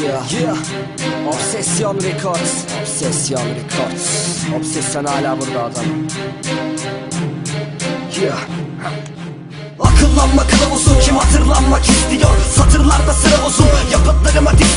Yeah. Obsesyon Records. Obsesyon Records. Obsesyon hala burada adam. Yeah. Akıllanma kılavuzu kim hatırlanmak istiyor Satırlarda sıra uzun yapıtlarıma distiyor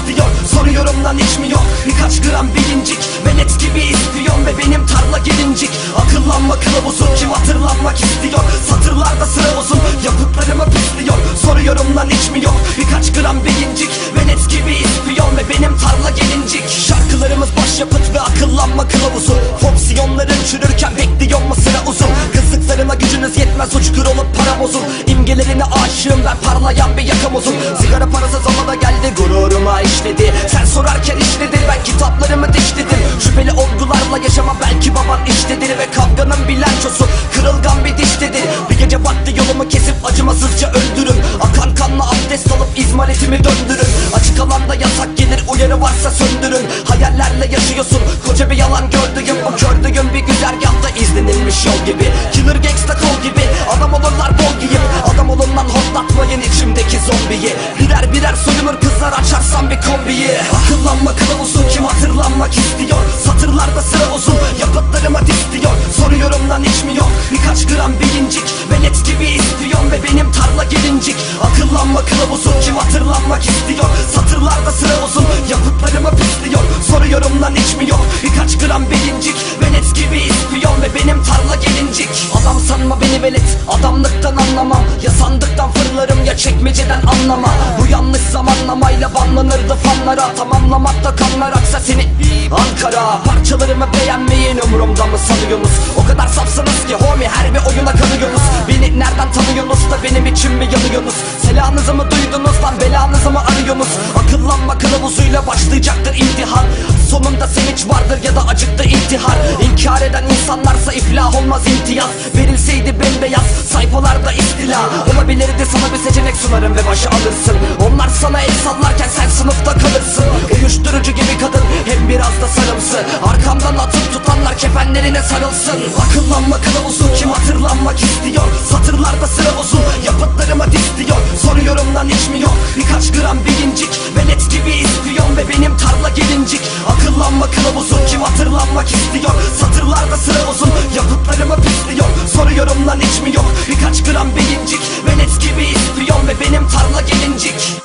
akıllanma kılavuzu. Fonksiyonların çürürken bekliyor mu sıra uzun? Kızlıklarına gücünüz yetmez uçkur olup para bozun İmgelerine aşığım ben parlayan bir yakamozum Sigara parası zamana geldi gururuma işledi. Sen sorarken işledi ben kitaplarımı dişledim. Şüpheli olgularla yaşama belki baban işledir Ve kavganın bilançosu kırılgan bir diştedir. Bir gece vakti yolumu kesip acımasızca öldürün Akan kanla abdest alıp izmaritimi döndürün Açık alanda yasak gelir uyarı varsa söndürün Hayallerle yaşıyorsun koca bir yalan gördüğüm O gördüğüm bir güzergahta izlenilmiş yol gibi. Killer gangsta kol gibi adam olurlar bol giyip Adam olun lan hortlatmayın içimdeki zombiyi. Birer birer soyunur kızlar açarsam bir kombiyi. Akıllanma kılavuzu kim hatırlanmak istiyor? Satırlarda sıra uzun yapıtlarıma distiyor. Soruyorum lan hiç mi yok? Birkaç gram bilincik Velet gibi ispiyon ve benim tarla gelincik. Akıllanma kılavuzu kim hatırlanmak istiyor? Satırlarda sıra uzun yapıtlarıma pisliyor Soruyorum lan hiç mi yok birkaç gram bilincik. Velet gibi ispiyon ve benim tarla gelincik. Adam sanma beni velet adamlıktan anlamam Ya sandıktan fırlarım ya çekmeceden anlama. Bu yanlış zamanlamayla banlanırdı fanlara. Tamamlamakta kanlar aksa seni Ankara. Parçalarımı beğenmeyin umurumda mı sanıyorsunuz? O kadar safsınız ki homie her bir oyuna kanıyorsunuz. Beni nereden tanıyorsunuz da benim için mi yanıyorsunuz? Selanızı mı duydunuz lan belanızı mı arıyorsunuz? Akıllanma kılavuzuyla başlayacaktır imtihan Vardır ya da acıktı intihar. İnkar eden insanlarsa iflah olmaz imtiyaz. Verilseydi bembeyaz sayfalarda istila. Olabilirdi sana bir seçenek sunarım ve başı alırsın. Onlar sana el sallarken sen sınıfta kalırsın. Uyuşturucu gibi kadın hem biraz da sarımsı. Arkamdan atıp tutanlar kefenlerine sarılsın. Akıllanma kılavuzu kim hatırlanmak istiyor? Satırlarda sıra Akıllanma kılavuzu kim hatırlanmak istiyor? Satırlarda sıra uzun yapıtlarıma pisliyor. Soruyorum lan hiç mi yok? Birkaç gram bilincik Velet gibi ispiyon ve benim tarla gelincik.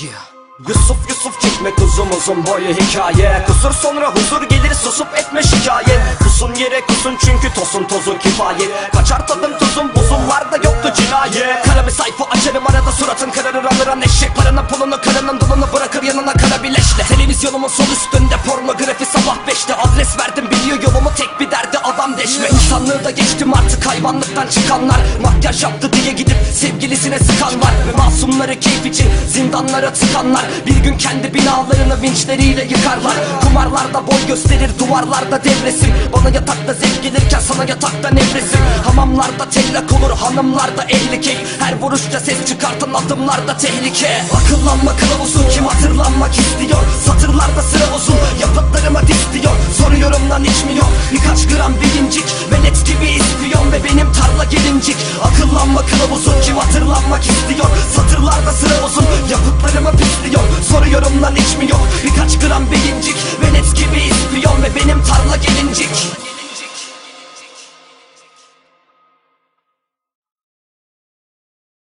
Yeah. Yusuf Yusuf çekmek uzun uzun boyu hikaye. Kusur sonra huzur gelir susup etme şikayet. Kusun yere kusun çünkü tosun tozu kifaye. Kaçar tadım tuzun buzullarda yoktu cinayet. Kara bir sayfa açarım arada suratın kararır alır eşek Paranın pulunu karının dulunu bırakır yanına kara bileşle Televizyonumun sol üstünde pornografi sabah beşte. Adres verdim biliyor yolumu tek bir derdi adam deşme İnsanlığı da geçtim artık hayvanlıktan çıkanlar. Makyaj yaptı diye gidip sevgilisine sıkanlar Ve masumları keyif için zindanlara tıkanlar. Bir gün kendi binalarını vinçleriyle yıkarlar. Kumarlarda boy gösterir duvarlarda devresim Bana yatakta zevk gelirken sana yatakta nevresim Hamamlarda tellak olur hanımlarda ehli keyif Her vuruşta ses çıkartan adımlarda tehlike. Akıllanma kılavuzu kim hatırlanmak istiyor? Satırlarda sıra uzun yapıtlarıma distiyor Soruyorum Akıllanma kılavuzu kim hatırlanmak istiyor